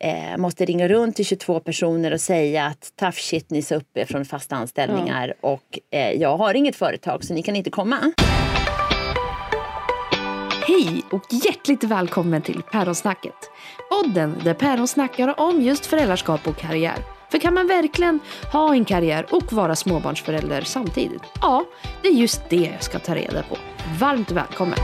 eh, måste ringa runt till 22 personer och säga att tough shit ni sa upp er från fasta anställningar och eh, jag har inget företag så ni kan inte komma. Hej och hjärtligt välkommen till Päronsnacket. Podden där päron snackar om just föräldraskap och karriär. För kan man verkligen ha en karriär och vara småbarnsförälder samtidigt? Ja, det är just det jag ska ta reda på. Varmt välkommen!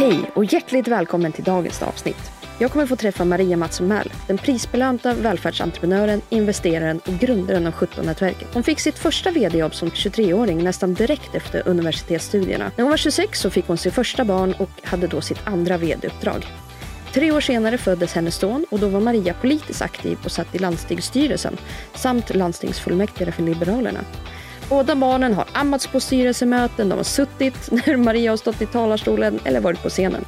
Hej och hjärtligt välkommen till dagens avsnitt. Jag kommer få träffa Maria Mattsson Mähl, den prisbelönta välfärdsentreprenören, investeraren och grundaren av 17-nätverket. Hon fick sitt första vd-jobb som 23-åring nästan direkt efter universitetsstudierna. När hon var 26 så fick hon sitt första barn och hade då sitt andra vd-uppdrag. Tre år senare föddes hennes son och då var Maria politiskt aktiv och satt i landstingsstyrelsen samt landstingsfullmäktige för Liberalerna. Båda barnen har ammats på styrelsemöten, de har suttit när Maria har stått i talarstolen eller varit på scenen.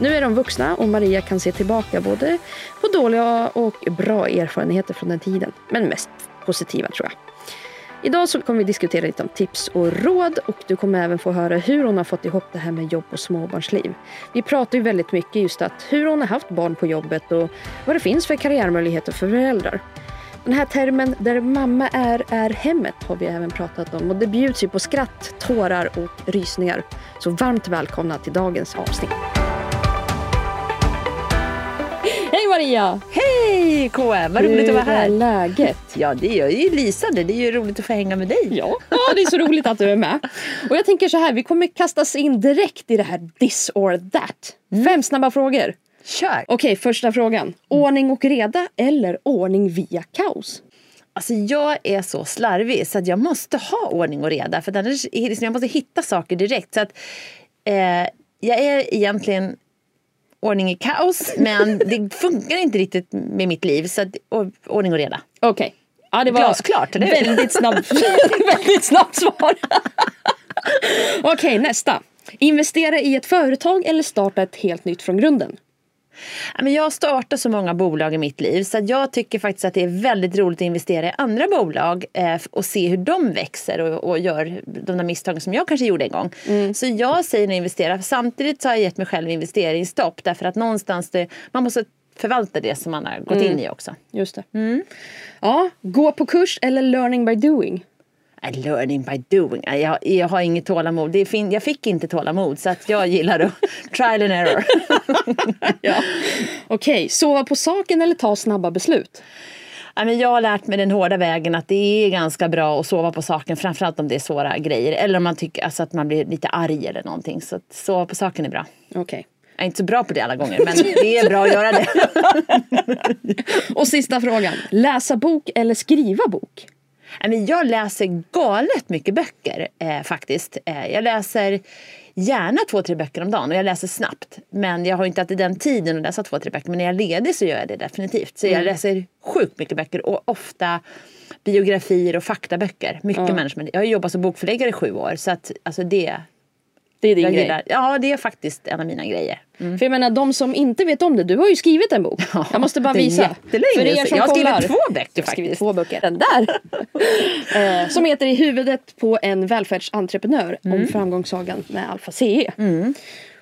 Nu är de vuxna och Maria kan se tillbaka både på dåliga och bra erfarenheter från den tiden. Men mest positiva tror jag. Idag så kommer vi diskutera lite om tips och råd och du kommer även få höra hur hon har fått ihop det här med jobb och småbarnsliv. Vi pratar ju väldigt mycket just att hur hon har haft barn på jobbet och vad det finns för karriärmöjligheter för föräldrar. Den här termen där mamma är, är hemmet har vi även pratat om och det bjuds ju på skratt, tårar och rysningar. Så varmt välkomna till dagens avsnitt. Hej Maria! Hej KM, vad roligt att vara Hur är här. läget? Ja, det är ju lysande. Det är ju roligt att få hänga med dig. Ja. ja, det är så roligt att du är med. Och jag tänker så här, vi kommer kastas in direkt i det här this or that. Fem snabba frågor. Kör! Okej, första frågan. Ordning och reda eller ordning via kaos? Alltså jag är så slarvig så att jag måste ha ordning och reda. För annars, liksom, jag måste hitta saker direkt. Så att, eh, jag är egentligen ordning i kaos. Men det funkar inte riktigt med mitt liv. Så att, ordning och reda. Okej. Ja, det var Glasklart, eller hur? väldigt snabbt, väldigt snabbt svar. Okej, nästa. Investera i ett företag eller starta ett helt nytt från grunden? Jag har startat så många bolag i mitt liv så jag tycker faktiskt att det är väldigt roligt att investera i andra bolag eh, och se hur de växer och, gör de där misstagen som jag kanske gjorde en gång. Så jag säger att investera. Samtidigt så har jag gett mig själv investeringsstopp därför att någonstans det, man måste förvalta det som man har gått in i också. Just det. Ja, gå på kurs eller learning by doing? Eh, Learning by doing. Eh, Jag, jag har inget tålamod. Det fin- jag fick inte tålamod så att jag gillar att trial and error. Ja. Okej, sova på saken eller ta snabba beslut? Ja, men jag har lärt mig den hårda vägen att det är ganska bra att sova på saken. Framförallt om det är svåra grejer. Eller om man tycker alltså, att man blir lite arg eller någonting. Så att sova på saken är bra. Okej. Jag är inte så bra på det alla gånger men det är bra att göra det. Och sista frågan. Läsa bok eller skriva bok? Jag läser galet mycket böcker eh, faktiskt. Eh, jag läser gärna två, tre böcker om dagen och jag läser snabbt. Men jag har inte alltid den tiden att läsa två, tre böcker. Men när jag är ledig så gör jag det definitivt. Så jag läser sjukt mycket böcker och ofta biografier och faktaböcker. Mycket människor. Jag har jobbat som bokförläggare i sju år så att alltså det, Det är din jag grej. gillar. Ja, det är faktiskt en av mina grejer. För jag menar, de som inte vet om det, du har ju skrivit en bok. jag måste bara det är visa. För er som Jag har skrivit kollar. två böcker skrivit faktiskt. två böcker. Den där! eh, som heter I huvudet på en välfärdsentreprenör Mm. om framgångssagan med Alfa CE.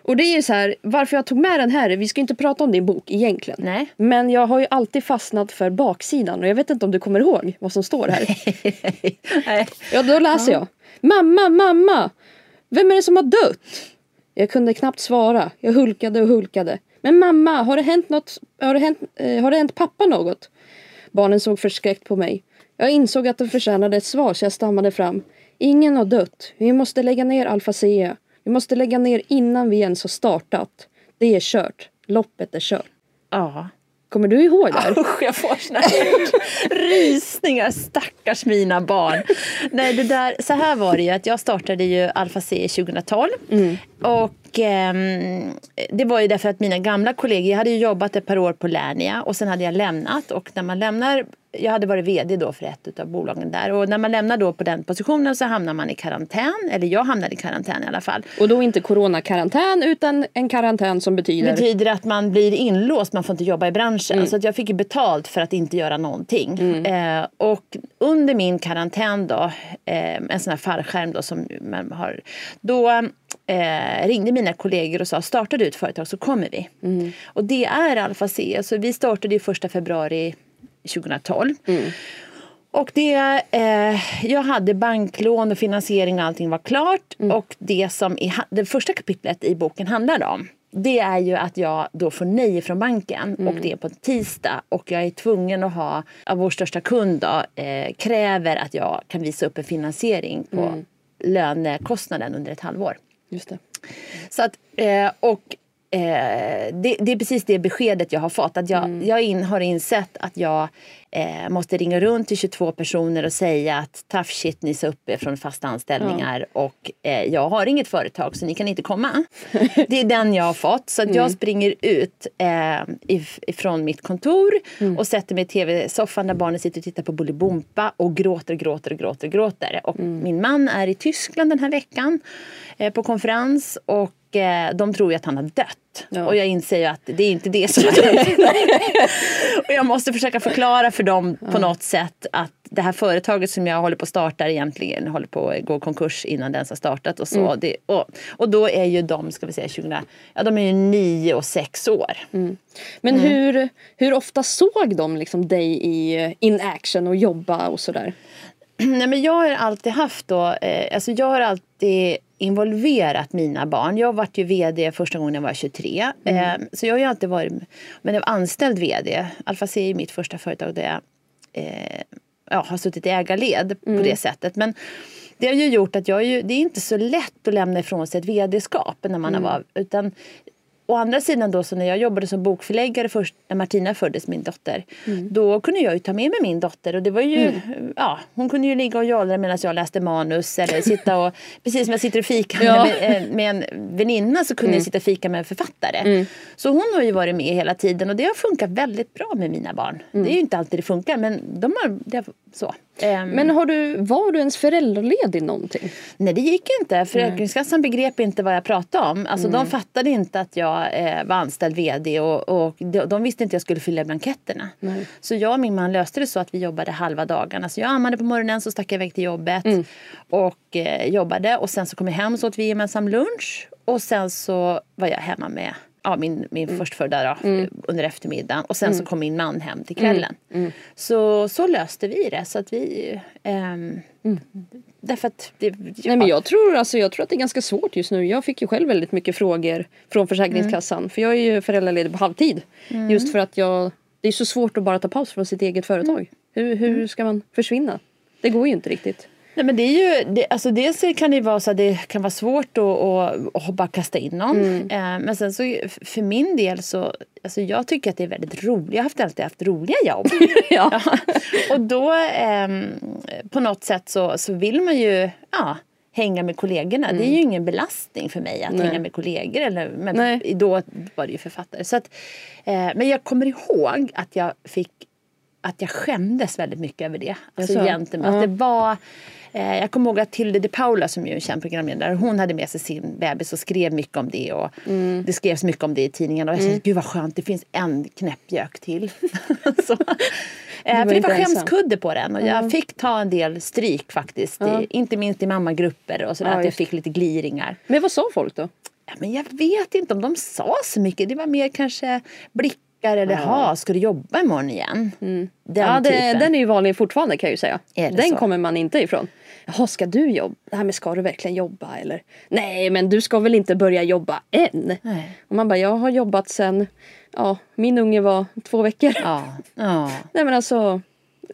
Och det är ju så här, varför jag tog med den här, vi ska ju inte prata om din bok egentligen. Nej. Men jag har ju alltid fastnat för baksidan och jag vet inte om du kommer ihåg vad som står här. Nej. Ja, då läser jag. Mamma, mamma! Vem är det som har dött? Jag kunde knappt svara. Jag hulkade och hulkade. Men mamma, har det hänt något? Har det hänt, eh, har det hänt pappa något? Barnen såg förskräckt på mig. Jag insåg att de förtjänade ett svar så jag stammade fram. Ingen har dött. Vi måste lägga ner Alfa CE. Vi måste lägga ner innan vi ens har startat. Det är kört. Loppet är kört. Ja. Kommer du ihåg det? här? Usch, jag får såna rysningar. Stackars mina barn. Nej, det där, så här var det ju. Att jag startade ju Alfa C 2012. Och ehm, det var ju därför att mina gamla kollegor, jag hade jobbat ett par år på Lernia och sen hade jag lämnat. Och när man lämnar, jag hade varit vd då för ett av bolagen där. Och när man lämnar då på den positionen så hamnar man i karantän. Eller jag hamnade i karantän i alla fall. Och då inte coronakarantän utan en karantän som betyder... betyder att man blir inlåst, man får inte jobba i branschen. Så att jag fick ju betalt för att inte göra någonting. Eh, och under min karantän då, eh, en sån här fallskärm då som man har, då eh, ringde mina kollegor och sa startar du ett företag så kommer vi. Och det är Alfa C. Så vi startade ju första februari 2012. Och det, eh, jag hade banklån och finansiering och allting var klart. Och det som i, det första kapitlet i boken handlar om det är ju att jag då får nej från banken och det är på en tisdag och jag är tvungen att ha, av vår största kund då, eh, kräver att jag kan visa upp en finansiering på lönekostnaden under ett halvår. Just det. Så att, eh, och eh, det, det är precis det beskedet jag har fått. Att jag, jag in, har insett att jag eh, måste ringa runt till 22 personer och säga att tough shit, ni sa upp er från fasta anställningar och eh, jag har inget företag så ni kan inte komma. det är den jag har fått. Så att jag springer ut eh, if, ifrån mitt kontor och sätter mig i tv-soffan där barnen sitter och tittar på Bolibompa och gråter, gråter, gråter, gråter. Och min man är i Tyskland den här veckan eh, på konferens och de tror ju att han har dött. Ja. Och jag inser ju att det är inte det som har hänt. och jag måste försöka förklara för dem på något sätt att det här företaget som jag håller på att starta egentligen håller på att gå konkurs innan den ens har startat och så. Det, och, och då är ju de, ska vi säga 20, ja de är ju nio och sex år. Men Mm. hur, hur ofta såg de liksom dig i eh, in action och jobba och sådär? Nej, men jag har alltid haft då, eh, alltså jag har alltid involverat mina barn. Jag varit ju vd första gången jag var 23. Eh, så jag har alltid varit, men jag var anställd vd. Alfa C är mitt första företag där jag eh, ja, har suttit i ägarled på det sättet. Men det har ju gjort att jag ju, det är inte så lätt att lämna ifrån sig ett vd-skap när man har varit, utan Å andra sidan då så när jag jobbade som bokförläggare först när Martina föddes, min dotter. Då kunde jag ju ta med mig min dotter och det var ju, ja, hon kunde ju ligga och jollra medan jag läste manus eller sitta och, precis som jag sitter och fikar Ja. med, eh, med en väninna så kunde jag sitta och fika med en författare. Så hon har ju varit med hela tiden och det har funkat väldigt bra med mina barn. Det är ju inte alltid det funkar men de har, det har så. Ehm, Men har du, var du ens föräldraledig någonting? Nej det gick inte. Försäkringskassan begrep inte vad jag pratade om. Alltså de fattade inte att jag eh, var anställd vd och, och de, de visste inte att jag skulle fylla blanketterna. Nej. Så jag och min man löste det så att vi jobbade halva dagarna. Så jag ammade på morgonen så stack jag iväg till jobbet och eh, jobbade och sen så kom jag hem så åt vi gemensam lunch och sen så var jag hemma med ja, min, min förstfödda då, under eftermiddagen och sen så kom min man hem till kvällen. Så, så löste vi det. Så att vi, ehm, Därför att det, Nej, men jag, tror, alltså, jag tror att det är ganska svårt just nu. Jag fick ju själv väldigt mycket frågor från Försäkringskassan. För jag är ju föräldraledig på halvtid. Just för att jag, det är så svårt att bara ta paus från sitt eget företag. Hur, hur ska man försvinna? Det går ju inte riktigt. Nej, men det är ju, det, alltså dels kan det vara så att det kan vara svårt att, att, bara kasta in någon. Eh, men sen så för min del så, alltså jag tycker att det är väldigt roligt. Jag har haft, alltid haft roliga jobb. Ja. Och då ehm, på något sätt så, så vill man ju ja, hänga med kollegorna. Det är ju ingen belastning för mig att Nej. hänga med kollegor. Eller, men Nej. då var det ju författare. Så att, eh, men jag kommer ihåg att jag fick att jag skämdes väldigt mycket över det. Alltså Jaså? egentligen. Att det var, jag kommer ihåg att Tilde de Paula som ju är en känd programledare, hon hade med sig sin bebis och skrev mycket om det. Och Mm. Det skrevs mycket om det i tidningarna. Och jag kände, gud vad skönt, det finns en knäppjök till. så, eh, för det var skämskudde på den och jag fick ta en del stryk faktiskt. I, inte minst i mammagrupper och sådär, Ja, att jag fick lite gliringar. Men vad sa folk då? Ja, men jag vet inte om de sa så mycket. Det var mer kanske blickar eller ha, ska du jobba imorgon igen? Den ja, det, typen. den är ju vanlig fortfarande kan jag ju säga. Det Den så? kommer man inte ifrån. Jaha, ska du jobba? Det här med ska du verkligen jobba eller? Nej, men du ska väl inte börja jobba än? Nej. Och man bara, jag har jobbat sen, ja, min unge var två veckor. Ja, ja. Nej men alltså,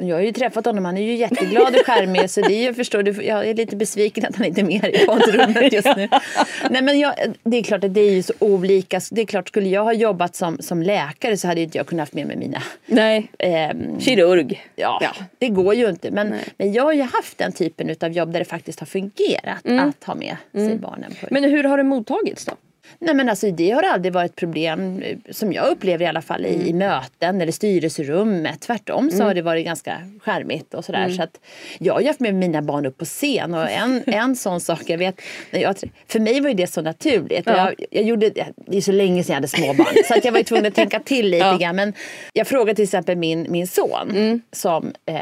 Jag har ju träffat honom, han är ju jätteglad och charmig så det är ju, förstår du, jag är lite besviken att han inte är med i poddrummet just nu. Nej men jag, det är klart att det är ju så olika. Det är klart, skulle jag ha jobbat som, som läkare så hade inte jag kunnat haft med mig mina nej. ehm, Kirurg. Ja, Ja. det går ju inte. Men, Nej. men jag har ju haft den typen av jobb där det faktiskt har fungerat att ha med sig barnen på. Men hur har det mottagits då? Nej men alltså det har aldrig varit problem eh, som jag upplever i alla fall i, i möten eller styrelserummet. Tvärtom så har det varit ganska charmigt och sådär. Så att jag har ju haft med mina barn upp på scen och en, en sån sak jag vet. Jag, för mig var det så naturligt. Ja. Jag, jag gjorde, det är så länge sedan jag hade småbarn så att jag var tvungen att tänka till lite Ja. grann. Men jag frågade till exempel min, min son som eh,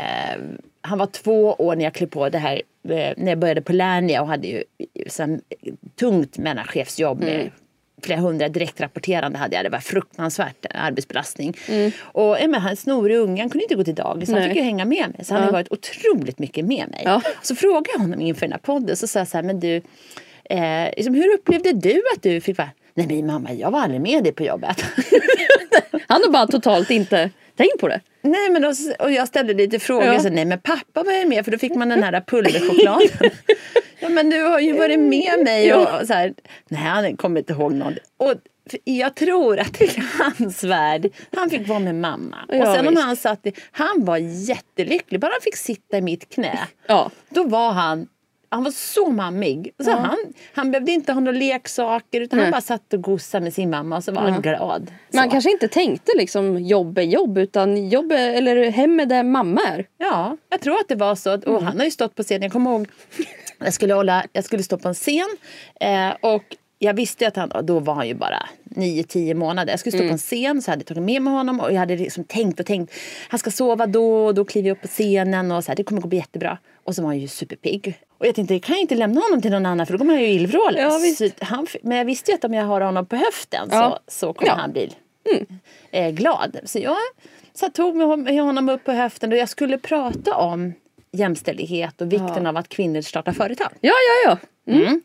han var två år när jag klev på det här när jag började på Lernia och hade ju så tungt mellanchefsjobb med flera hundra direktrapporterande hade jag. Det var fruktansvärt arbetsbelastning. Mm. Och ja, men, han snorig unge, han kunde inte gå till dagis. Han fick ju hänga med mig. Så han ja. har varit otroligt mycket med mig. Ja. Så frågade jag honom inför den här podden. Så sa jag så här, men du, eh, liksom, hur upplevde du att du fick vara Nej men mamma, jag var aldrig med dig på jobbet. han har bara totalt inte tänkt på det. Nej men och, och jag ställde lite frågor. Ja. Så, nej men pappa var ju med för då fick man den här pulverchokladen. ja men du har ju varit med mig. Och, och så här, nej han kommer inte ihåg någon. Och jag tror att i hans värld, han fick vara med mamma. Ja, och sen om han satt i, han var jättelycklig. Bara han fick sitta i mitt knä. Ja. Då var han han var så mammig. Så ja. han, han behövde inte ha några leksaker utan Nej. han bara satt och gosade med sin mamma och så var ja. han glad. Så. Man kanske inte tänkte liksom jobb är jobb utan jobb är, eller hem är där mamma är. Ja, jag tror att det var så. Och mm. han har ju stått på scen. Jag kommer ihåg jag skulle, hålla, jag skulle stå på en scen eh, och jag visste att han, då var han ju bara 9-10 månader. Jag skulle stå mm. på en scen så hade jag tagit med mig honom och jag hade liksom tänkt och tänkt. Han ska sova då och då kliver jag upp på scenen och så här, det kommer gå jättebra. Och så var han ju superpigg. Och jag tänkte, kan jag inte lämna honom till någon annan för då kommer han ju illvråla. Ja, men jag visste ju att om jag har honom på höften ja. så, så kommer ja. han bli mm. eh, glad. Så jag så tog med honom upp på höften och jag skulle prata om jämställdhet och vikten av att kvinnor startar företag. Ja, ja, ja. Mm. Mm.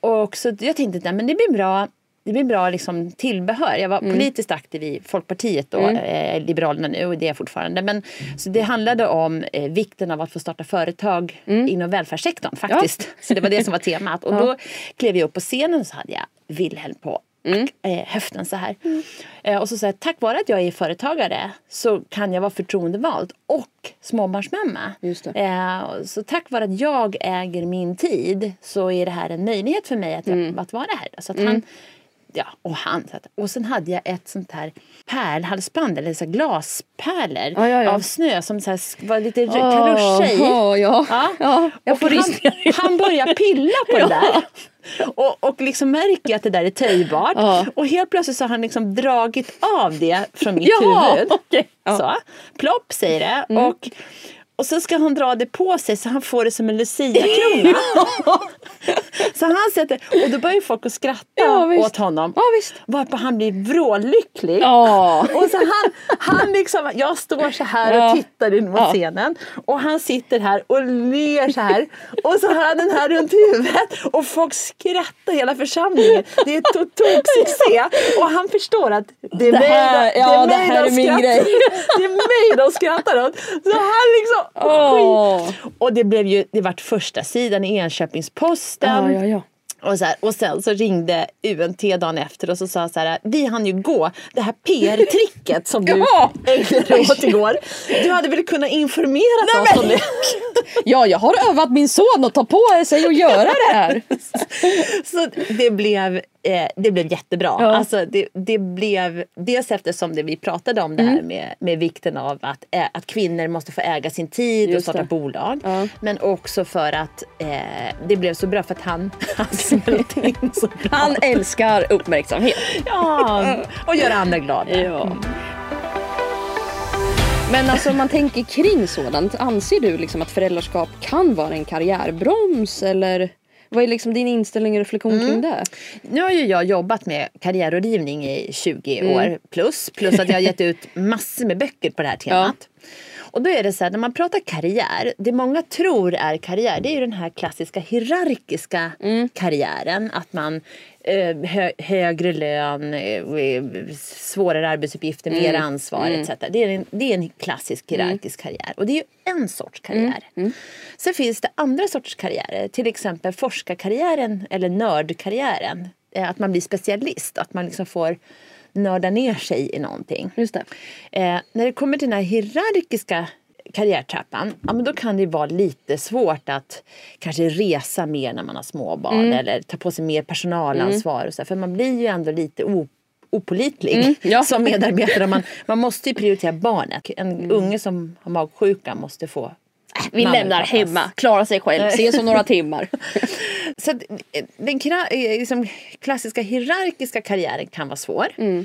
Och så jag tänkte att det blir bra det blir bra liksom tillbehör. Jag var mm. politiskt aktiv i Folkpartiet då, mm. eh, Liberalerna nu och det är jag fortfarande. Men, så det handlade om eh, vikten av att få starta företag mm. inom välfärdssektorn faktiskt. Ja. Så det var det som var temat. Och ja. då klev jag upp på scenen och så hade jag Wilhelm på Mm. Eh, höften så här. Mm. Eh, och så säger tack vare att jag är företagare så kan jag vara förtroendevald och småbarnsmamma. Eh, så tack vare att jag äger min tid så är det här en möjlighet för mig att, mm. att vara här. Så att mm. han ja, och han. Och sen hade jag ett sånt här pärlhalsband, eller så glaspärlor ja, ja, ja. av snö som så här, var lite oh, karusch i. Oh, ja. Ja. Och han, han börjar pilla på det där. Och, och liksom märker att det där är töjbart. Och helt plötsligt så har han liksom dragit av det från mitt huvud. Okay. Så, plopp säger det. Mm. Och och så ska han dra det på sig så han får det som en luciakrona. så han sätter, och då börjar folk att skratta ja, åt honom. Ja, visst. Varpå han blir vrållycklig. Ja. Och så han, han liksom, jag står så här och tittar in mot scenen. Och han sitter här och ler så här. Och så har han den här runt huvudet. Och folk skrattar hela församlingen. Det är toksuccé. Och han förstår att det är det här, mig, det, är är min grej. Det är mig de skrattar åt. Så han liksom Oh. Och det blev ju, det vart första sidan i Enköpings-Posten. Ja, ja, ja. Och, så här, och sen så ringde UNT dagen efter och så sa så här, vi hann ju gå, det här PR-tricket som du ja. ägnade dig åt igår. Du hade väl kunnat informera Nej, oss om det? ja, jag har övat min son att ta på sig och göra det här. så det blev Eh, det blev jättebra. Ja. Alltså det, det, blev, dels eftersom det vi pratade om det här mm. med, med vikten av att, ä, att kvinnor måste få äga sin tid Just och starta det. bolag. Ja. Men också för att eh, det blev så bra för att han, han så bra. Han älskar uppmärksamhet. Ja, och göra andra glada. Ja. Mm. Men alltså om man tänker kring sådant, anser du liksom att föräldraskap kan vara en karriärbroms eller? Vad är liksom din inställning och reflektion mm. kring det? Nu har ju jag jobbat med karriärrådgivning i 20 mm. år plus. Plus att jag har gett ut massor med böcker på det här temat. Ja. Och då är det så här, när man pratar karriär, det många tror är karriär, det är ju den här klassiska hierarkiska mm. karriären. Att man eh, hö, högre lön, eh, svårare arbetsuppgifter, mm. mer ansvar mm. etc. Det är, en, det är en klassisk mm. hierarkisk karriär. Och det är ju en sorts karriär. Mm. mm. Sen finns det andra sorters karriärer, till exempel forskarkarriären eller nördkarriären. Eh, att man blir specialist, att man liksom får nörda ner sig i någonting. Just det. Eh, när det kommer till den här hierarkiska karriärtrappan, ja, men då kan det vara lite svårt att kanske resa mer när man har småbarn mm. eller ta på sig mer personalansvar. Mm. Och så, för man blir ju ändå lite opolitlig mm, ja. som medarbetare. Man, man måste ju prioritera barnet. En mm. unge som har magsjuka måste få vi lämnar hemma, klara sig själv, ses om några timmar. så den liksom, klassiska hierarkiska karriären kan vara svår. Mm.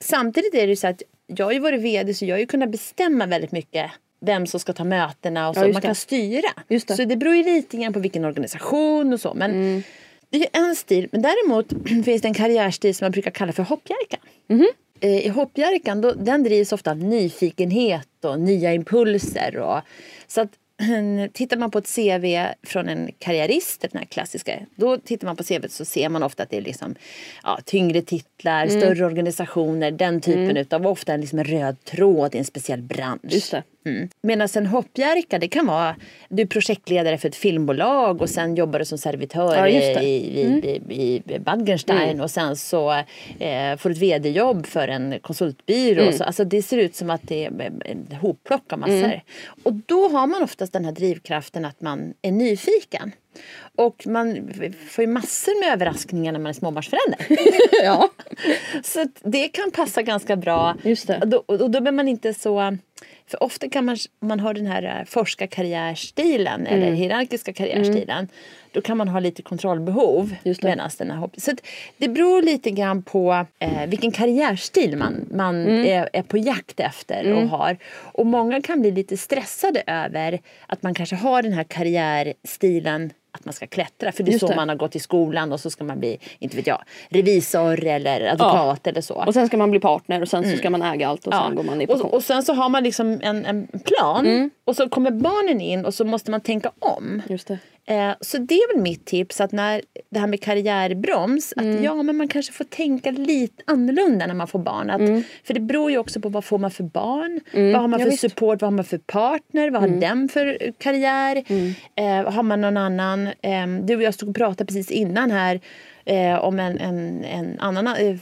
Samtidigt är det så att jag har ju varit vd så jag har ju kunnat bestämma väldigt mycket vem som ska ta mötena och så. Ja, Man kan styra. Just det. Så det beror ju lite grann på vilken organisation och så. Men Mm. det är en stil. Men däremot finns det en karriärstil som man brukar kalla för hoppjerka. Mhm. Eh, I hoppjerkan då, den drivs ofta av nyfikenhet och nya impulser. Och, så att Tittar man på ett CV från en karriärist, den här klassiska, då tittar man på CV så ser man ofta att det är liksom, ja, tyngre titlar, Mm. större organisationer, den typen utav, ofta liksom en röd tråd i en speciell bransch. Just det. Mm. Medan en hoppjerka, det kan vara du är projektledare för ett filmbolag och sen jobbar du som servitör Ja, just det. Mm. i, i, i, i Badgenstein och sen så eh, får du ett vd-jobb för en konsultbyrå. Mm. Så, alltså det ser ut som att det är en hopplock av massor. Och då har man oftast den här drivkraften att man är nyfiken. Och man får ju massor med överraskningar när man är småbarnsförälder. ja. Så det kan passa ganska bra. Just det. Och då, och då blir man inte så... För ofta kan man, man har den här eh, forskarkarriärstilen eller Mm. hierarkiska karriärstilen då kan man ha lite kontrollbehov. Medans den här hopp- så det beror lite grann på eh, vilken karriärstil man, man Mm. är, är på jakt efter och har. Och många kan bli lite stressade över att man kanske har den här karriärstilen att man ska klättra. För det är Just så det. man har gått i skolan och så ska man bli, inte vet jag, revisor eller advokat eller så. Och sen ska man bli partner och sen så ska man äga allt och sen Ja. går man i och, pension. och sen så har man liksom en, en plan Mm. och så kommer barnen in och så måste man tänka om. Just det. Eh, så det är väl mitt tips att när det här med karriärbroms att Mm. ja men man kanske får tänka lite annorlunda när man får barn. Att, För det beror ju också på vad får man för barn, vad har man Mm. Ja, för visst. support, vad har man för partner, vad har den för karriär, Mm. eh, har man någon annan, eh, du och jag stod och pratade precis innan här eh, om en, en, en annan eh,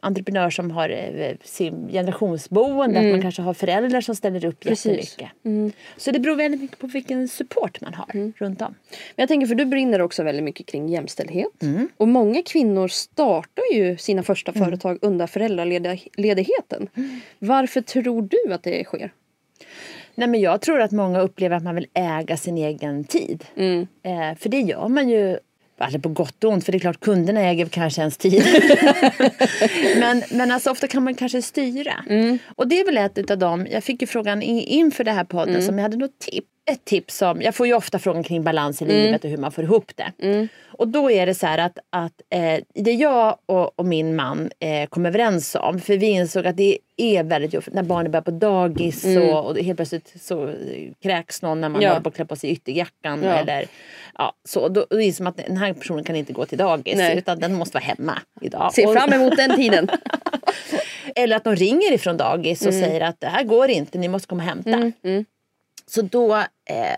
entreprenör som har eh, sin generationsboende, att man kanske har föräldrar som ställer upp Mm. Precis. jättemycket. Så det beror väldigt mycket på vilken support man har Mm. runt om. Men jag tänker för du brinner också väldigt mycket kring jämställdhet. Mm. Och många kvinnor startar ju sina första Mm. företag under föräldraledigheten. Varför tror du att det sker? Nej, men jag tror att många upplever att man vill äga sin egen tid. Mm. Eh, för det gör man ju Alltså på gott och ont, för det är klart kunderna äger kanske ens tid. men, men alltså ofta kan man kanske styra. Mm. Och det är väl ett utav dem, jag fick ju frågan in- inför det här podden Mm. som jag hade något tips. Ett tips som, jag får ju ofta frågan kring balans i Mm. livet och hur man får ihop det. Och då är det så här att, att eh, det jag och, och min man eh, kom överens om, för vi insåg att det är väldigt jobbigt när barnen börjar på dagis och, och helt plötsligt så kräks någon när man Mm. Ja. håller på att klä på sig ytterjackan. Ja. Eller, ja, så, då, då inser man att den här personen kan inte gå till dagis Nej. utan den måste vara hemma idag. Se Och- fram emot den tiden. eller att de ringer ifrån dagis och säger att det här går inte, ni måste komma och hämta. Mm, mm. Så då eh,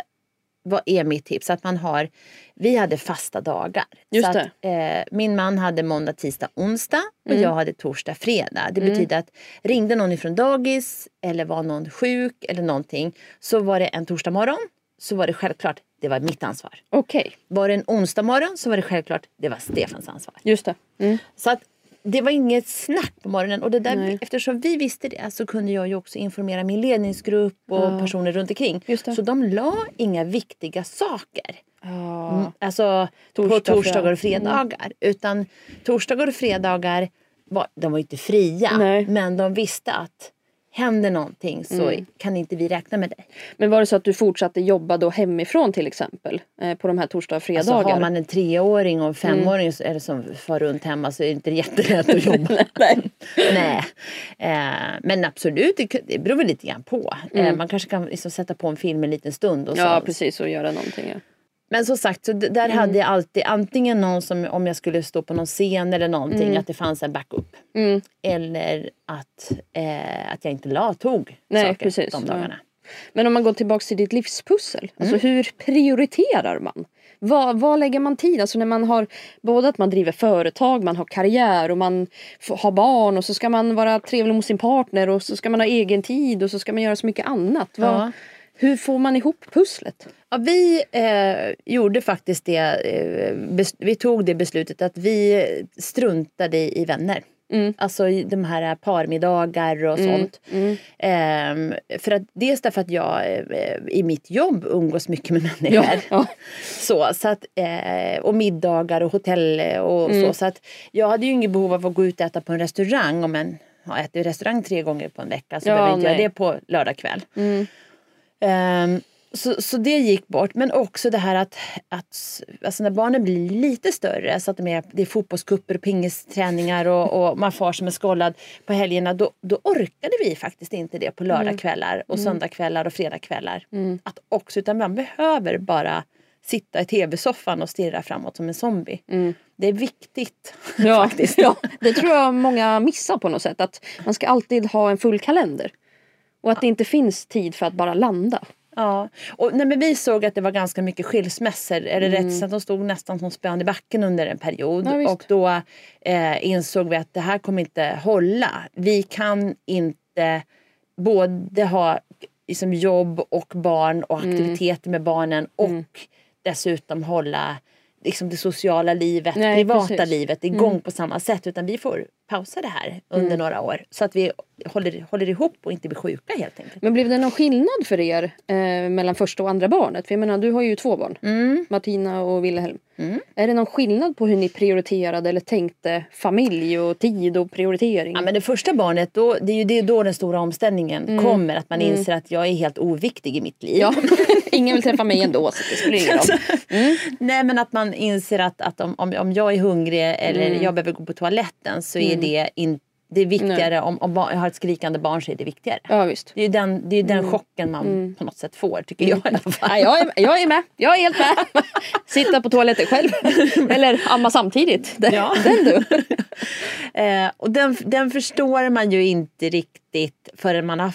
vad är mitt tips? Att man har, vi hade fasta dagar. Just så att, eh, min man hade måndag, tisdag, onsdag och Mm. jag hade torsdag, fredag. Det betyder att ringde någon ifrån dagis eller var någon sjuk eller någonting så var det en torsdag morgon så var det självklart, det var mitt ansvar. Okej, Var det en onsdag morgon så var det självklart, det var Stefans ansvar. just det. Mm. Så att det var inget snack på morgonen. Och det där, Nej. eftersom vi visste det så kunde jag ju också informera min ledningsgrupp och personer runt omkring. Så de la inga viktiga saker. Ja. Mm, Alltså Torsdag, på torsdagar och. Mm. fredagar. Utan torsdagar och fredagar var, de var ju inte fria. Nej. Men de visste att händer någonting så Mm. kan inte vi räkna med dig. Men var det så att du fortsatte jobba då hemifrån till exempel? Eh, på de här torsdag och Alltså fredagar? har man en treåring och en femåring så är det som far runt hemma så är det inte jättelätt att jobba. Nej. Nej. Eh, men absolut, det, det beror väl lite grann på. Eh, man kanske kan liksom sätta på en film en liten stund. Och så. Ja precis och göra någonting. Ja. Men som sagt, så där hade jag alltid antingen någon som om jag skulle stå på någon scen eller någonting att det fanns en backup. Mm. Eller att, eh, att jag inte la tog Nej, saker precis, de ja. dagarna. Men om man går tillbaka till ditt livspussel. Alltså hur prioriterar man? Vad, vad lägger man tid? Alltså när man har både att man driver företag, man har karriär och man har barn och så ska man vara trevlig mot sin partner och så ska man ha egen tid och så ska man göra så mycket annat. Vad, Ja. Hur får man ihop pusslet? Ja, vi eh, gjorde faktiskt det. Eh, vi tog det beslutet att vi struntade i, vänner. Mm. Alltså de här parmiddagar och sånt. Ehm, för att, dels därför att jag eh, i mitt jobb umgås mycket med människor. ja. Så, så att, eh, och middagar och hotell och Mm. så. Så att jag hade ju inget behov av att gå ut och äta på en restaurang. Om en har ätit restaurang tre gånger på en vecka så Ja, behöver jag inte nej. göra det på lördag kväll. Mm. Ehm, så, så det gick bort. Men också det här att, att alltså när barnen blir lite större så att de är, det är fotbollskupper och pingisträningar och, och man far som en skållad på helgerna. Då, då orkade vi faktiskt inte det på lördagskvällar och söndagskvällar och fredagskvällar. Att också, utan man behöver bara sitta i tv-soffan och stirra framåt som en zombie. Det är viktigt Ja, faktiskt. ja, det tror jag många missar på något sätt. Att man ska alltid ha en full kalender. Och att det inte finns tid för att bara landa. Ja, och nej, men vi såg att det var ganska mycket skilsmässor. Är det rätt så att de stod nästan som spön i backen under en period. Ja, och då eh, insåg vi att det här kommer inte hålla. Vi kan inte både ha liksom, jobb och barn och Mm. aktiviteter med barnen och dessutom hålla liksom, det sociala livet, Nej, privata precis. Mm. livet igång på samma sätt. Utan vi får pausa det här under några år så att vi håller, håller ihop och inte blir sjuka helt enkelt. Men blev det någon skillnad för er eh, mellan första och andra barnet? För jag menar, du har ju två barn. Mm. Martina och Wilhelm. Är det någon skillnad på hur ni prioriterade eller tänkte familj och tid och prioritering? Ja, men det första barnet, då, det är ju det är då den stora omställningen kommer. Att man inser att jag är helt oviktig i mitt liv. Ja, ingen vill träffa mig ändå så det spelar ingen roll. Nej men att man inser att, att om, om, om jag är hungrig eller Mm. jag behöver gå på toaletten så är det inte det är viktigare, om, om jag har ett skrikande barn så är det viktigare. Ja visst. Det är ju den, det är ju Mm. den chocken man på något sätt får, tycker jag i alla fall. Ja, jag, är, jag är med. Jag är helt med. Sitta på toaletten själv. Eller amma samtidigt. Den, Ja. den du. Eh, och den, den förstår man ju inte riktigt förrän man har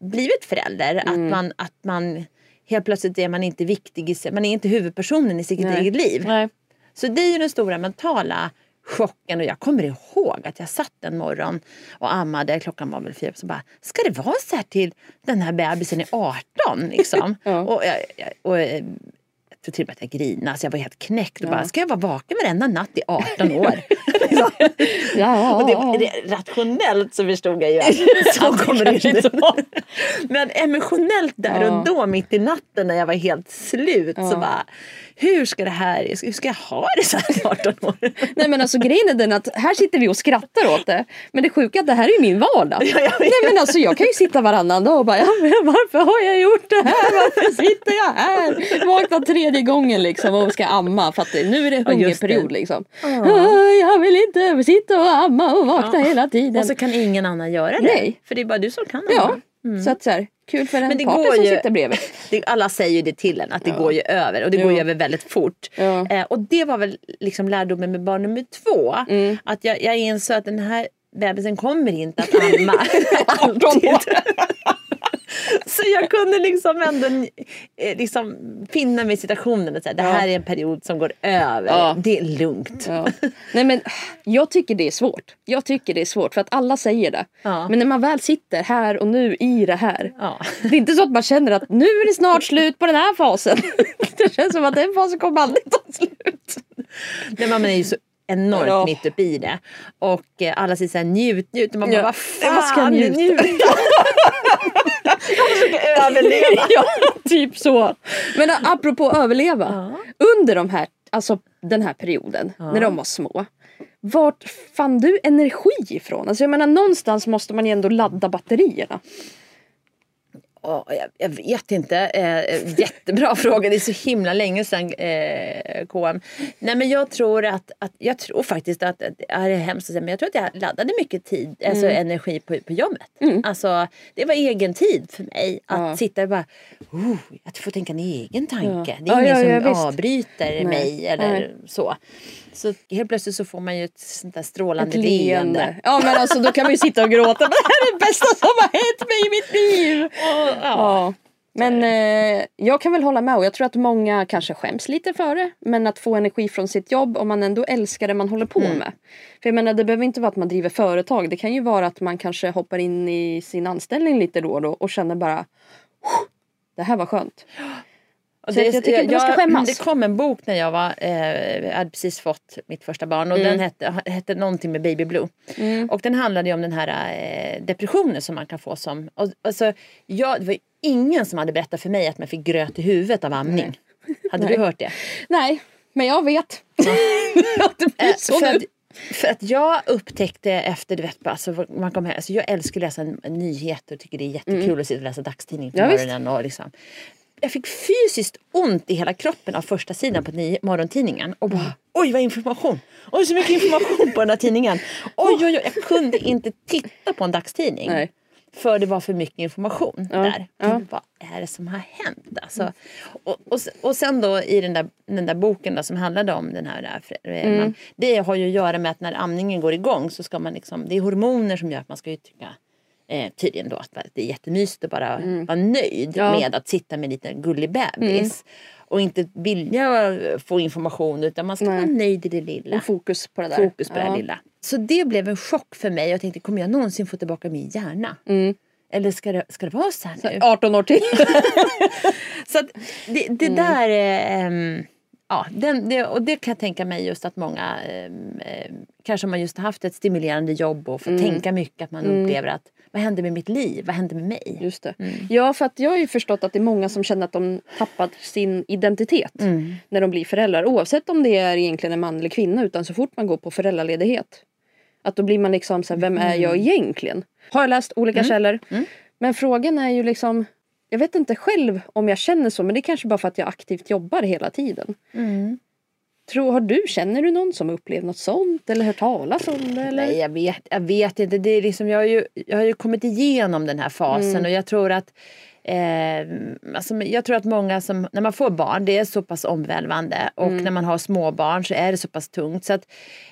blivit förälder. Att, Mm. man, att man helt plötsligt är man inte viktig, i man är inte huvudpersonen i sitt Nej. eget liv. Nej. Så det är ju den stora mentala chocken och jag kommer ihåg att jag satt en morgon och ammade, klockan var väl fyra, så bara, ska det vara så här till den här bebisen är 18 liksom? Ja. och, jag, och, eh, jag tror till och med att jag grinade så jag var helt knäckt och bara, ska jag vara vaken varenda natt i 18 år? Liksom. Ja. Och det, det, rationellt så förstod jag ju att så kommer det inte vara. Men emotionellt där Ja. och då mitt i natten när jag var helt slut så Ja. bara hur ska det här, hur ska jag ha det så här i 18 år? Nej men alltså grejen är den att här sitter vi och skrattar åt det. Men det sjuka är att det här är ju min vardag. Ja. Nej men alltså jag kan ju sitta varannan dag och bara ja, varför har jag gjort det här? Varför sitter jag här? Vaknar tredje gången liksom och ska amma för att nu är det Ja, hungerperiod liksom. "Ah, Jag vill inte sitta och amma och vakna Ja. hela tiden. Och så kan ingen annan göra det. Nej. För det är bara du som kan Ja, amma. så att så här, kul för en Men det partner som ju- sitter bredvid. Det, alla säger ju det till en att det går ju över och det går ju Ja. över väldigt fort. Ja. Eh, och det var väl liksom lärdomen med barn nummer två. Mm. Att jag, jag insåg att den här bebisen kommer inte att amma 18 alltid. år. Så jag kunde liksom ändå eh, liksom finna mig i situationen och säga det här är en period som går över. Ja. Det är lugnt. Ja. Nej men jag tycker det är svårt. Jag tycker det är svårt för att alla säger det. Ja. Men när man väl sitter här och nu i det här. Ja. Det är inte så att man känner att nu är det snart slut på den här fasen. Det känns som att den fasen kommer aldrig ta slut. Nej, men man är ju så enormt Ja. mitt uppe i det. Och eh, alla säger så här njut, njut. Och man bara Ja. vad fan Vad ska jag njuta? jag försöker överleva. ja, typ så. Men apropå överleva. Under de här, alltså den här perioden, när de var små. Vart fann du energi ifrån? Alltså jag menar någonstans måste man ju ändå ladda batterierna. Åh, jag, jag vet inte. Eh, jättebra fråga. Det är så himla länge sedan eh, KM. Nej men jag tror att, att jag tror faktiskt att, att det är hemskt att säga, men jag tror att jag laddade mycket tid, alltså energi på, på jobbet. Alltså det var egen tid för mig. Att Ja. sitta och bara, oh, att få tänka en egen tanke. Ja. Det är Ja, ingen som avbryter mig eller Nej. så. Så helt plötsligt så får man ju ett sånt där strålande Ett leende. leende. Ja men alltså då kan man ju sitta och gråta. Det här är det bästa som har hänt mig i mitt liv. Ja. Men eh, jag kan väl hålla med och jag tror att många kanske skäms lite för det. Men att få energi från sitt jobb om man ändå älskar det man håller på med. För jag menar det behöver inte vara att man driver företag. Det kan ju vara att man kanske hoppar in i sin anställning lite då och då och känner bara det här var skönt. Och Så att jag tycker inte man ska skämmas. Det kom en bok när jag var, eh, hade precis fått mitt första barn och Mm. den hette, hette någonting med Baby Blue. Och den handlade om den här eh, depressionen som man kan få som, och, alltså, jag, det var ingen som hade berättat för mig att man fick gröt i huvudet av amning. Hade Nej. du hört det? Nej, men jag vet. att det blir Eh, så för nu. att För att jag upptäckte efter, du vet, alltså, man kom hem, alltså, jag älskar att läsa nyheter och tycker det är jättekul mm. att sitta och läsa dagstidning på ja, morgonen. Och liksom. Jag fick fysiskt ont i hela kroppen av första sidan på morgontidningen. Och bara, oj vad information! Oj så mycket information på den här tidningen! Oj oj oj, jag kunde inte titta på en dagstidning. Nej. För det var för mycket information ja. där. Ja. Vad är det som har hänt? Alltså, och, och, och sen då i den där, den där boken då, som handlade om den här, eh, mm. man, det har ju att göra med att när amningen går igång så ska man liksom, det är hormoner som gör att man ska ju tycka eh, tydligen då att det är jättemysigt att bara mm. vara nöjd ja. med att sitta med en liten gullig bebis. Mm. Och inte vilja få information utan man ska Nej. vara nöjd i det lilla. Och fokus på det där. Fokus på ja. det lilla. Så det blev en chock för mig. Jag tänkte, kommer jag någonsin få tillbaka min hjärna? Mm. Eller ska det, ska det vara så här nu? 18 år till. så det, det mm. där... Eh, ja, den, det, och det kan jag tänka mig just att många eh, kanske man just haft ett stimulerande jobb och får mm. tänka mycket att man mm. upplever att vad händer med mitt liv? Vad händer med mig? Just det. Mm. Ja, för att jag har ju förstått att det är många som känner att de tappat sin identitet mm. när de blir föräldrar. Oavsett om det är egentligen en man eller kvinna utan så fort man går på föräldraledighet. Att då blir man liksom så här, vem är jag mm. egentligen? Har jag läst olika mm. källor. Mm. Men frågan är ju liksom jag vet inte själv om jag känner så men det är kanske bara för att jag aktivt jobbar hela tiden. Mm. Tror, har du, känner du någon som upplevt något sånt eller hört talas om det? Eller? Nej jag vet, jag vet inte. Det är liksom, jag, har ju, jag har ju kommit igenom den här fasen mm. och jag tror att Eh, alltså, jag tror att många som, när man får barn, det är så pass omvälvande och mm. när man har småbarn så är det så pass tungt så att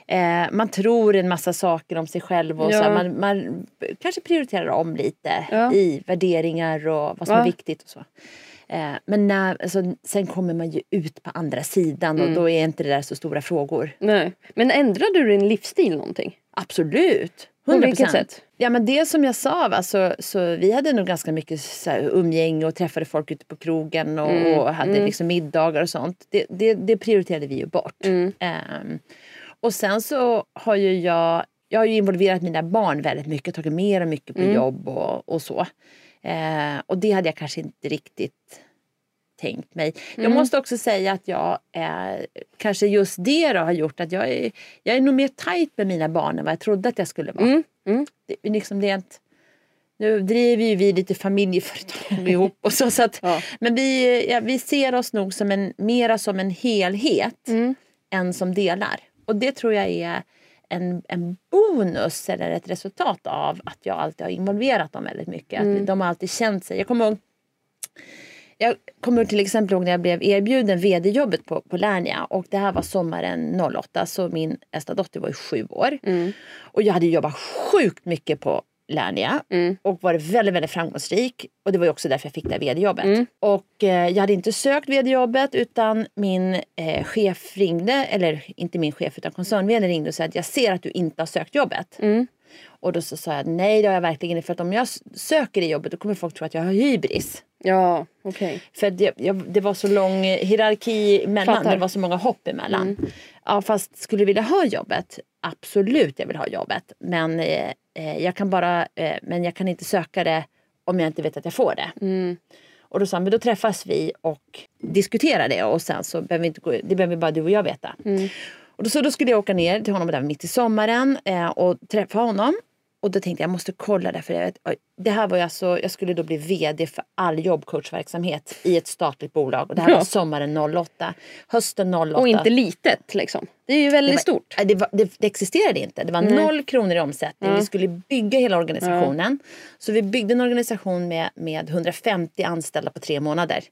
eh, man tror en massa saker om sig själv och ja. så man, man, kanske prioriterar om lite ja. i värderingar och vad som ja. är viktigt och så. Eh, men när, alltså, sen kommer man ju ut på andra sidan och mm. då är inte det där så stora frågor. Nej. Men ändrade du din livsstil någonting? Absolut. 100%. På vilket sätt? Ja men det som jag sa, va, så, så vi hade nog ganska mycket så här, umgänge och träffade folk ute på krogen och, mm. och hade mm. liksom middagar och sånt. Det, det, det prioriterade vi ju bort. Mm. Um, och sen så har ju jag, jag har ju involverat mina barn väldigt mycket, tagit med dem mycket på mm. jobb och, och så. Uh, och det hade jag kanske inte riktigt tänkt mig. Mm. Jag måste också säga att jag är, kanske just det då har gjort att jag är, jag är nog mer tajt med mina barn än vad jag trodde att jag skulle vara. Mm. Mm. Det, liksom ett, nu driver ju vi lite familjeföretag ihop och så. så att, ja. Men vi, ja, vi ser oss nog som en, mera som en helhet mm. än som delar. Och det tror jag är en, en bonus eller ett resultat av att jag alltid har involverat dem väldigt mycket. Mm. Att de har alltid känt sig. Jag kommer ihåg jag kommer till exempel ihåg när jag blev erbjuden vd-jobbet på, på Lernia och det här var sommaren 08 så min äldsta dotter var ju sju år. Mm. Och jag hade jobbat sjukt mycket på Lernia mm. och varit väldigt, väldigt framgångsrik. Och det var ju också därför jag fick det här vd-jobbet. Mm. Och eh, jag hade inte sökt vd-jobbet utan min eh, chef ringde, eller inte min chef utan koncern ringde och sa att jag ser att du inte har sökt jobbet. Mm. Och då så sa jag nej det har jag verkligen inte för att om jag söker det jobbet då kommer folk tro att jag har hybris. Ja, okej. Okay. För det, jag, det var så lång hierarki emellan, det var så många hopp emellan. Mm. Ja, fast skulle vilja ha jobbet, absolut jag vill ha jobbet. Men, eh, eh, jag, kan bara, eh, men jag kan inte söka det om jag inte vet att jag får det. Mm. Och då sa han, men då träffas vi och diskuterar det och sen så behöver vi inte gå, det behöver bara du och jag veta. Mm. Och då, så då skulle jag åka ner till honom där mitt i sommaren eh, och träffa honom. Och då tänkte jag, jag måste kolla det. För jag, det här var ju alltså, jag skulle då bli vd för all jobbcoachverksamhet i ett statligt bolag. Och det här ja. var sommaren 08. Hösten 08. Och inte litet liksom. Det är ju väldigt det var, stort. Det, var, det, det, existerade inte. Det var Nej. noll kronor i omsättning. Ja. Vi skulle bygga hela organisationen. Ja. Så vi byggde en organisation med, med 150 anställda på tre månader.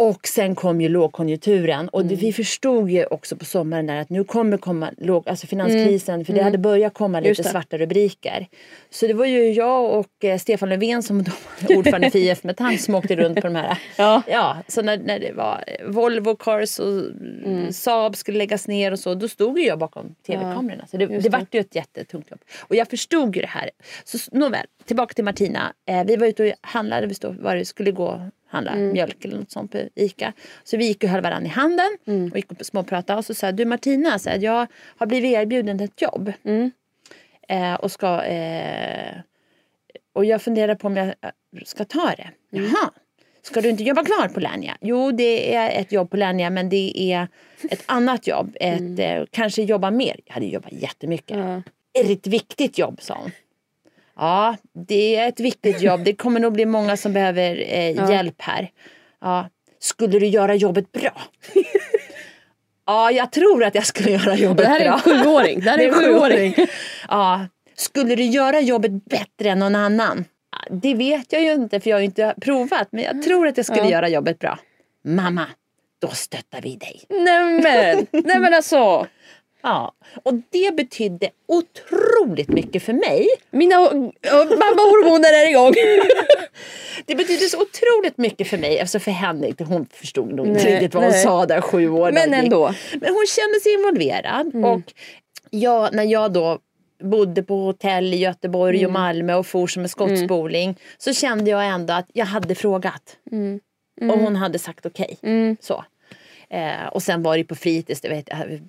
Och sen kom ju lågkonjunkturen och det, mm. vi förstod ju också på sommaren där att nu kommer komma låg, alltså finanskrisen mm. för det hade mm. börjat komma lite svarta rubriker. Så det var ju jag och eh, Stefan Löfven som då ordförande för IF Metall som åkte runt på de här. ja. ja, så när, när det var Volvo Cars och mm. Saab skulle läggas ner och så då stod ju jag bakom tv-kamerorna. Så det, det, det vart ju ett jättetungt jobb. Och jag förstod ju det här. Så nåväl, tillbaka till Martina. Eh, vi var ute och handlade, vi stod, var det skulle gå handla mm. mjölk eller något sånt på Ica. Så vi gick och höll varandra i handen mm. och gick och småpratade. Och så sa du Martina, så här, jag har blivit erbjuden ett jobb. Mm. Eh, och ska... Eh, och jag funderar på om jag ska ta det. Mm. Jaha. Ska du inte jobba kvar på Lernia? Jo, det är ett jobb på Lernia men det är ett annat jobb. Ett, eh, kanske jobba mer. Jag hade jobbat jättemycket. Ja. Ett viktigt jobb, sa hon. Ja, det är ett viktigt jobb. Det kommer nog bli många som behöver eh, hjälp här. Ja. Skulle du göra jobbet bra? ja, jag tror att jag skulle göra jobbet Det här är bra. en sjuåring. Det här är en sjuåring. Ja. Skulle du göra jobbet bättre än någon annan? Ja, Det vet jag ju inte för jag har ju inte provat. Men jag tror att jag skulle Ja. göra jobbet bra. Mamma, då stöttar vi dig. Nej men, nej men alltså. Ja. Och det betydde otroligt mycket för mig. Mina mammahormoner är igång. Det betydde så otroligt mycket för mig. Alltså för henne, hon förstod nog inte riktigt vad hon nej. sa där sju år. Men ändå. Men hon kände sig involverad. Mm. Och jag, när jag då bodde på hotell i Göteborg Mm. och Malmö och for som en skottspoling så kände jag ändå att jag hade frågat. Och hon hade sagt okej. Mm. Så. Eh, och sen var det på fritids, det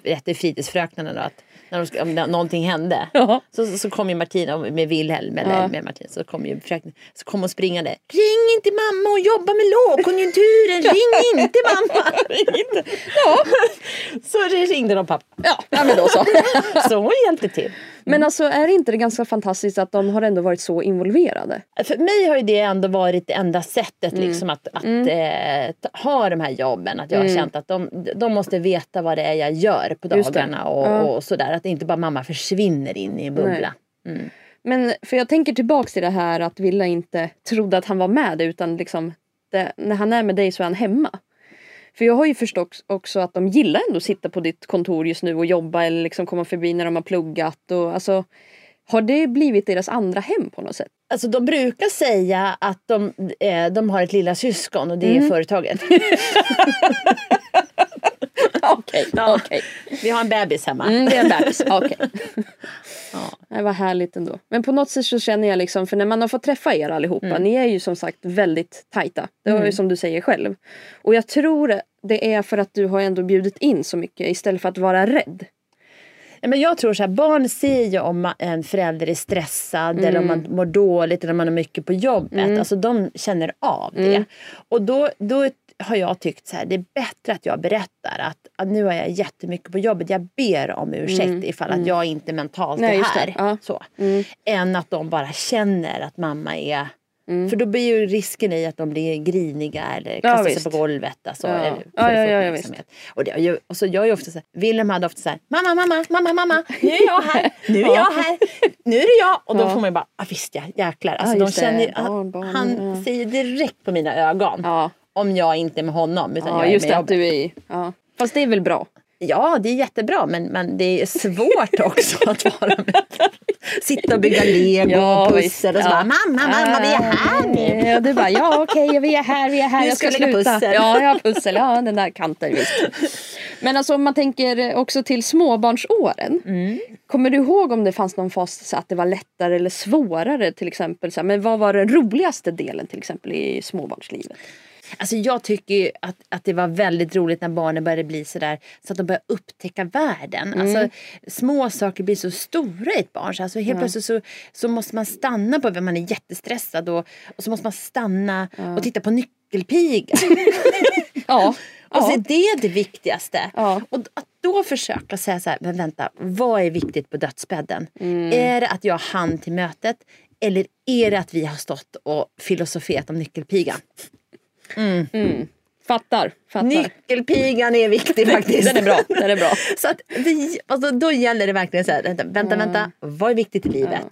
berättade fritidsfröknarna då att när de, skulle- om någonting hände Ja. så, så, så kom ju Martina med Wilhelm eller Ja. med Martin så kom ju fröken, så kom hon springande. Ring inte mamma hon jobbar med lågkonjunkturen, ring inte mamma. Ja. Så ringde de pappa. Ja, ja men då så. Så hon hjälpte till. Men alltså är inte det ganska fantastiskt att de har ändå varit så involverade? För mig har ju det ändå varit det enda sättet Mm. liksom att, att eh, ta- ha de här jobben. Att jag har känt att de, de måste veta vad det är jag gör på dagarna och, Ja. och sådär. Att inte bara mamma försvinner in i en bubbla. Men för jag tänker tillbaks till det här att Villa inte trodde att han var med utan liksom det, när han är med dig så är han hemma. För jag har ju förstått också att de gillar ändå att sitta på ditt kontor just nu och jobba eller liksom komma förbi när de har pluggat och alltså har det blivit deras andra hem på något sätt? Alltså de brukar säga att de, eh, de har ett lilla syskon och det Mm. är företaget. Okej, Ja. okej. Vi har en bebis hemma. Mm, det är en bebis, okej. Ja. Det var härligt ändå. Men på något sätt så känner jag liksom, för när man har fått träffa er allihopa, Mm. ni är ju som sagt väldigt tajta. Det var ju som du säger själv. Och jag tror det är för att du har ändå bjudit in så mycket istället för att vara rädd. Men jag tror så här, barn ser ju om en förälder är stressad eller om Mm. man mår dåligt eller om man har mycket på jobbet. Alltså de känner av det. Mm. Och då, då har jag tyckt så här, det är bättre att jag berättar att, att nu är jag jättemycket på jobbet. Jag ber om ursäkt ifall att jag inte mentalt Mm. Nej, är det. här. Ja. Så. Mm. Än att de bara känner att mamma är Mm. För då blir ju risken i att de blir griniga eller Ja, kastar sig visst. på golvet. Alltså, Ja. eller Ja, ja, ja, ja, uppmärksamhet. Och, det, ju- och så jag är ofta så här, Wilhelm hade ofta så här, mamma, mamma, mamma, mamma, nu är jag här, nu är jag här, nu är det jag. Och då Ja. får man ju bara, ah, visst ja, jäklar. Alltså, Ja, de det. känner Barn, han, han ja. ser direkt på mina ögon Ja, om jag inte är med honom. Utan ja jag är just med det jobbet. att du är i. Ja. Fast det är väl bra? Ja, det är jättebra men, men det är svårt också att vara med. Sitta och bygga lego Ja, och pussel och så Ja. bara mamma, mamma vi är här nu. Ja, du bara ja okej vi är här, vi är här, Nu jag ska, ska sluta. pussel. Ja, jag har pussel, ja den där kanten visst. Men alltså om man tänker också till småbarnsåren. Mm. Kommer du ihåg om det fanns någon fas så att det var lättare eller svårare till exempel? Så men vad var den roligaste delen till exempel i småbarnslivet? Alltså jag tycker att, att det var väldigt roligt när barnen började bli sådär så att de började upptäcka världen. Mm. Alltså, små saker blir så stora i ett barn. Så alltså, helt plötsligt så, så måste man stanna på när man är jättestressad och, och så måste man stanna och titta på nyckelpigan. Ja. Och så ja. är det det viktigaste. Ja. Och att då försöka säga så här, men vänta, vad är viktigt på dödsbädden? Mm. Är det att jag hann till mötet? Eller är det att vi har stått och filosoferat om nyckelpigan? Mm. Fattar, fattar. Nyckelpigan är viktig faktiskt. Den är bra, den är bra. Så att det, alltså, då gäller det verkligen så här, vänta, vänta, vänta, vad är viktigt i livet?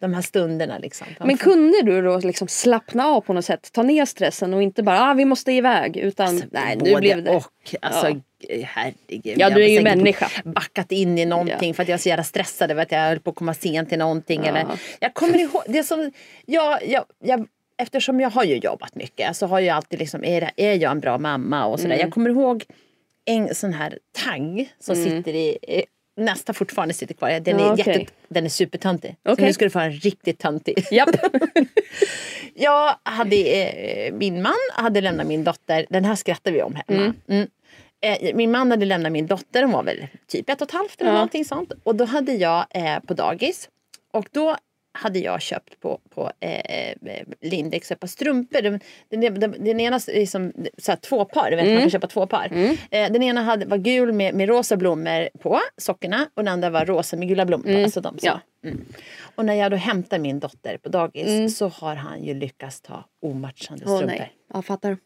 De här stunderna liksom. Men kunde du då liksom slappna av på något sätt? Ta ner stressen och inte bara ah, vi måste iväg utan nej nu Både blev det. och. Alltså, Ja. herregud. Ja, du är ju människa. backat in i någonting Ja. för att jag är så jävla stressad över att jag höll på att komma sent till någonting. Ja. Eller, jag kommer ihåg, det som, jag, jag, jag, eftersom jag har ju jobbat mycket så har jag alltid liksom, är, är jag en bra mamma och sådär. Mm. Jag kommer ihåg en sån här tagg som sitter i, nästa fortfarande sitter kvar. Den är, Ja, jätte, den är supertöntig. Så Okej. nu ska du få en riktigt töntig. Japp. Jag hade, eh, min man hade lämnat min dotter, den här skrattar vi om hemma. Mm. Eh, min man hade lämnat min dotter, hon var väl typ ett och ett halvt eller Ja. sånt. Och då hade jag eh, på dagis. Och då hade jag köpt på, på eh, Lindex ett par strumpor. Den, den, den, den ena är liksom, så här, två par, du vet man kan köpa två par. Eh, den ena hade, var gul med, med rosa blommor på sockorna och den andra var rosa med gula blommor på. Alltså de, så. Ja. Mm. Och när jag då hämtar min dotter på dagis så har han ju lyckats ta omatchande Åh strumpor. nej, jag fattar.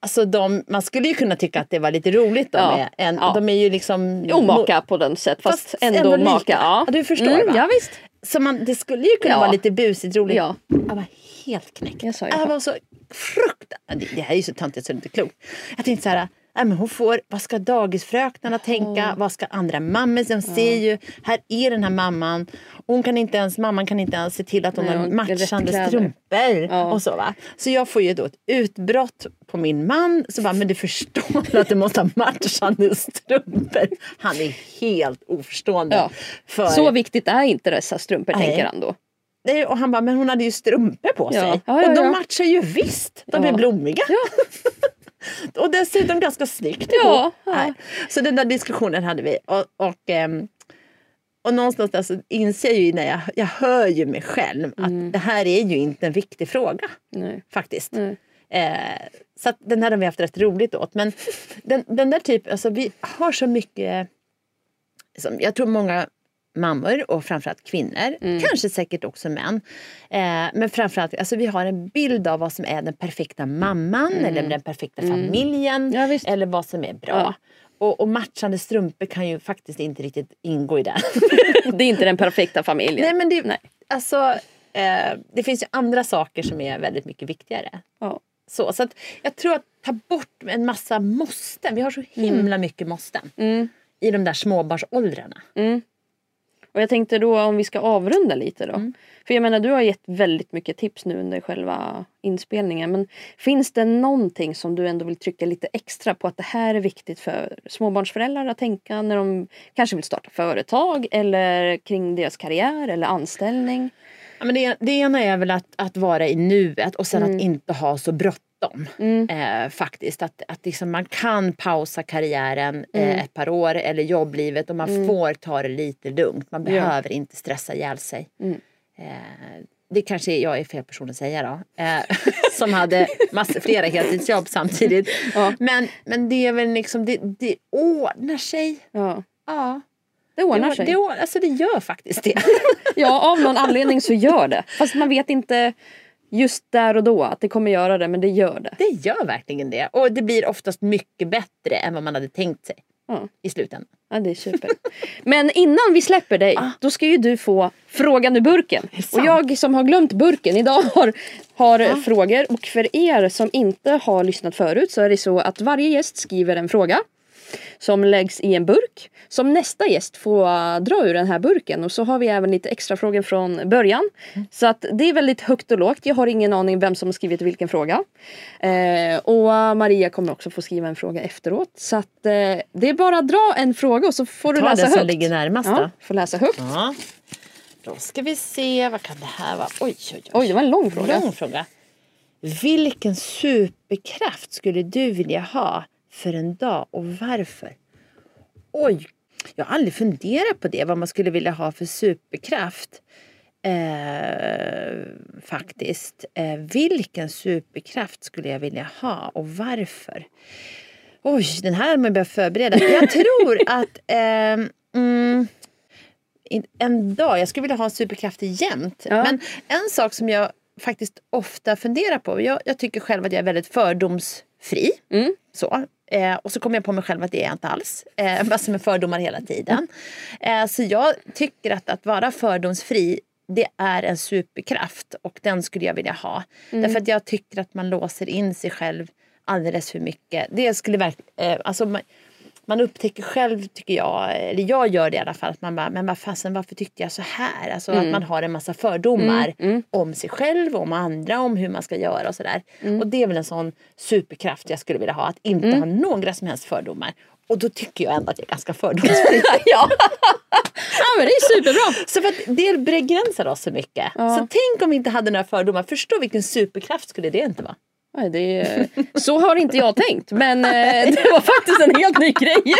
Alltså de, man skulle ju kunna tycka att det var lite roligt då Ja. med en, Ja. de är ju liksom Omaka på den sätt fast, Fast ändå, ändå maka. Ja. Ja, du förstår, mm, va? Ja visst. Så man, det skulle ju kunna Ja. vara lite busigt roligt. Ja. Jag var helt knäckt. Jag jag var så fruktansvärt. Det, här är ju så töntigt så det är inte klokt. Jag tänkte så här. Nej, men hon får, vad ska dagisfröknarna tänka? Vad ska andra mammor? De ser ju, här är den här mamman. Hon kan inte ens, mamman kan inte ens se till att hon Nej, har matchande strumpor. Ja. Och så, va? så jag får ju då ett utbrott på min man. Så bara, men du förstår att du måste ha matchande strumpor. Han är helt oförstående. Ja. För, Så viktigt är inte dessa strumpor Nej. tänker han då. Nej, och han bara, men hon hade ju strumpor på sig. Ja. Ja, ja, och de ja. matchar ju visst. De Ja. är blommiga. Ja. och dessutom ganska snyggt Ja, ihop. ja. Nej. Så den där diskussionen hade vi. Och, och, ehm, och någonstans där så inser jag ju när jag, jag hör ju mig själv att det här är ju inte en viktig fråga. Nej. Faktiskt. Nej. Eh, så den här har vi haft rätt roligt åt. Men den, den där typen, alltså vi har så mycket, som jag tror många mammor och framförallt kvinnor, kanske säkert också män. Eh, men framförallt, alltså vi har en bild av vad som är den perfekta mamman eller den perfekta familjen. Ja, eller vad som är bra. Ja. Och, och matchande strumpor kan ju faktiskt inte riktigt ingå i det. Det är inte den perfekta familjen. Nej men det, Nej. Alltså, eh, det finns ju andra saker som är väldigt mycket viktigare. Ja. Så, så att jag tror att ta bort en massa måsten. Vi har så himla mycket måsten Mm. i de där småbarnsåldrarna. Mm. Och jag tänkte då om vi ska avrunda lite då. Mm. För jag menar du har gett väldigt mycket tips nu under själva inspelningen. Men finns det någonting som du ändå vill trycka lite extra på att det här är viktigt för småbarnsföräldrar att tänka när de kanske vill starta företag eller kring deras karriär eller anställning? Ja, men det, det ena är väl att, att vara i nuet och sen att inte ha så bråttom. Mm. Eh, faktiskt att, att liksom man kan pausa karriären eh, ett par år eller jobblivet och man får ta det lite lugnt. Man behöver inte stressa ihjäl sig. Mm. Eh, det kanske jag är fel person att säga då. Eh, som hade massor, flera heltidsjobb samtidigt. Ja. Men, men det är väl liksom, det, det ordnar sig. Ja, Ja, det ordnar det, sig. det, alltså det gör faktiskt det. Ja, av någon anledning så gör det. Fast man vet inte just där och då att det kommer göra det, men det gör det. Det gör verkligen det. Och det blir oftast mycket bättre än vad man hade tänkt sig Ja. i slutändan. Ja, det är super. Men innan vi släpper dig, Ah. då ska ju du få frågan ur burken. Och jag som har glömt burken idag har, har frågor. Och för er som inte har lyssnat förut så är det så att varje gäst skriver en fråga. Som läggs i en burk. Som nästa gäst får uh, dra ur den här burken. Och så har vi även lite extra frågor från början. Så att det är väldigt högt och lågt. Jag har ingen aning vem som har skrivit vilken fråga. Eh, och uh, Maria kommer också få skriva en fråga efteråt. Så att eh, det är bara att dra en fråga och så får du Ta läsa det som högt. ligger närmast Ja, då. får läsa högt. Ja. Då ska vi se, vad kan det här vara? Oj, oj, oj. Oj, det var en lång fråga. Lång fråga. Vilken superkraft skulle du vilja ha för en dag och varför? Oj, jag har aldrig funderat på det, vad man skulle vilja ha för superkraft. Eh, faktiskt. Eh, vilken superkraft skulle jag vilja ha och varför? Oj, den här har man behövt förbereda. Jag tror att ehm, mm, en dag, jag skulle vilja ha en superkraft jämt. Ja. Men en sak som jag faktiskt ofta funderar på. Jag, jag tycker själv att jag är väldigt fördomsfri. Mm. Så. Eh, och så kommer jag på mig själv att det är jag inte alls. Eh, massor med fördomar hela tiden. Eh, så jag tycker att att vara fördomsfri det är en superkraft och den skulle jag vilja ha. Därför att jag tycker att man låser in sig själv alldeles för mycket. Det skulle verkligen, eh, alltså man, man upptäcker själv, tycker jag, eller jag gör det i alla fall, att man bara, men vad fasen varför tyckte jag så här? Alltså att man har en massa fördomar om sig själv, om andra, om hur man ska göra och sådär. Och det är väl en sån superkraft jag skulle vilja ha, att inte ha några som helst fördomar. Och då tycker jag ändå att jag är ganska fördomsfri. ja. ja, men det är superbra. Så för att det begränsar oss så mycket. Ja. Så tänk om vi inte hade några fördomar. Förstå vilken superkraft skulle det inte vara? Nej, det är, så har inte jag tänkt, men eh, det var faktiskt en helt ny grej.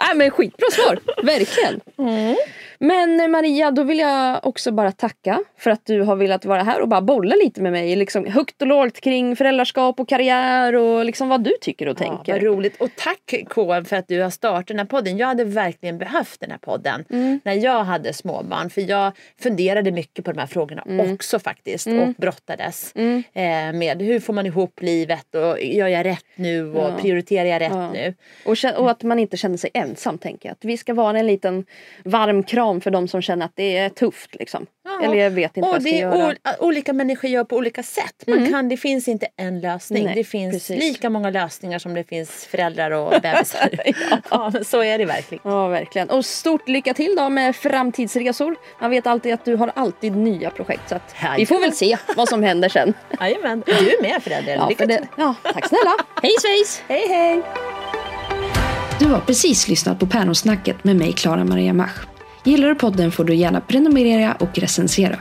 Nej, men skitbra svar, verkligen. Mm. Men eh, Maria, då vill jag också bara tacka för att du har velat vara här och bara bolla lite med mig. Liksom högt och lågt kring föräldraskap och karriär och liksom vad du tycker och Ja, tänker. vad roligt. Och tack KM för att du har startat den här podden. Jag hade verkligen behövt den här podden Mm. när jag hade småbarn. För jag funderade mycket på de här frågorna också faktiskt. Och brottades Mm. eh, med hur får man ihop livet och gör jag rätt nu och Ja. prioriterar jag rätt Ja. nu. Och, och att man inte känner sig ensam tänker jag. Att vi ska vara en liten varm kram för de som känner att det är tufft. Liksom. Ja. Eller jag vet inte vad Och jag ska göra. Mm. ol- olika människor gör på olika sätt. Man kan, det finns inte en lösning. Nej, det finns precis. lika många lösningar som det finns föräldrar och bebisar. ja. men så är det verkligen. Ja, verkligen. Och stort lycka till då med framtidsresor. Man vet alltid att du har alltid nya projekt. Så att vi får väl se vad som händer sen. Jajamän. Du är med förälder. Ja, Lycka för till. det, ja, tack snälla. Hej svejs! Hej hej! Du har precis lyssnat på Päronsnacket med mig, Klara Maria Mach. Gillar du podden får du gärna prenumerera och recensera.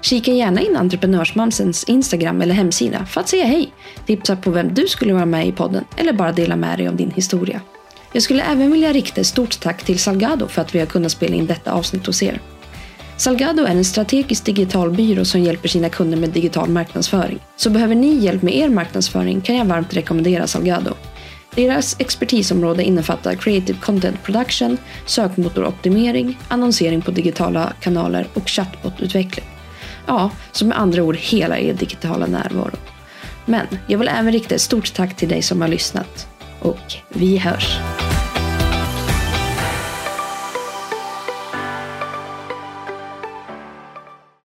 Kika gärna in Entreprenörsmamsens Instagram eller hemsida för att säga hej, tipsa på vem du skulle vara med i podden eller bara dela med dig av din historia. Jag skulle även vilja rikta ett stort tack till Salgado för att vi har kunnat spela in detta avsnitt hos er. Salgado är en strategisk digital byrå som hjälper sina kunder med digital marknadsföring. Så behöver ni hjälp med er marknadsföring kan jag varmt rekommendera Salgado. Deras expertisområde innefattar creative content production, sökmotoroptimering, annonsering på digitala kanaler och chatbotutveckling. Ja, som med andra ord hela er digitala närvaro. Men jag vill även rikta ett stort tack till dig som har lyssnat. Och vi hörs!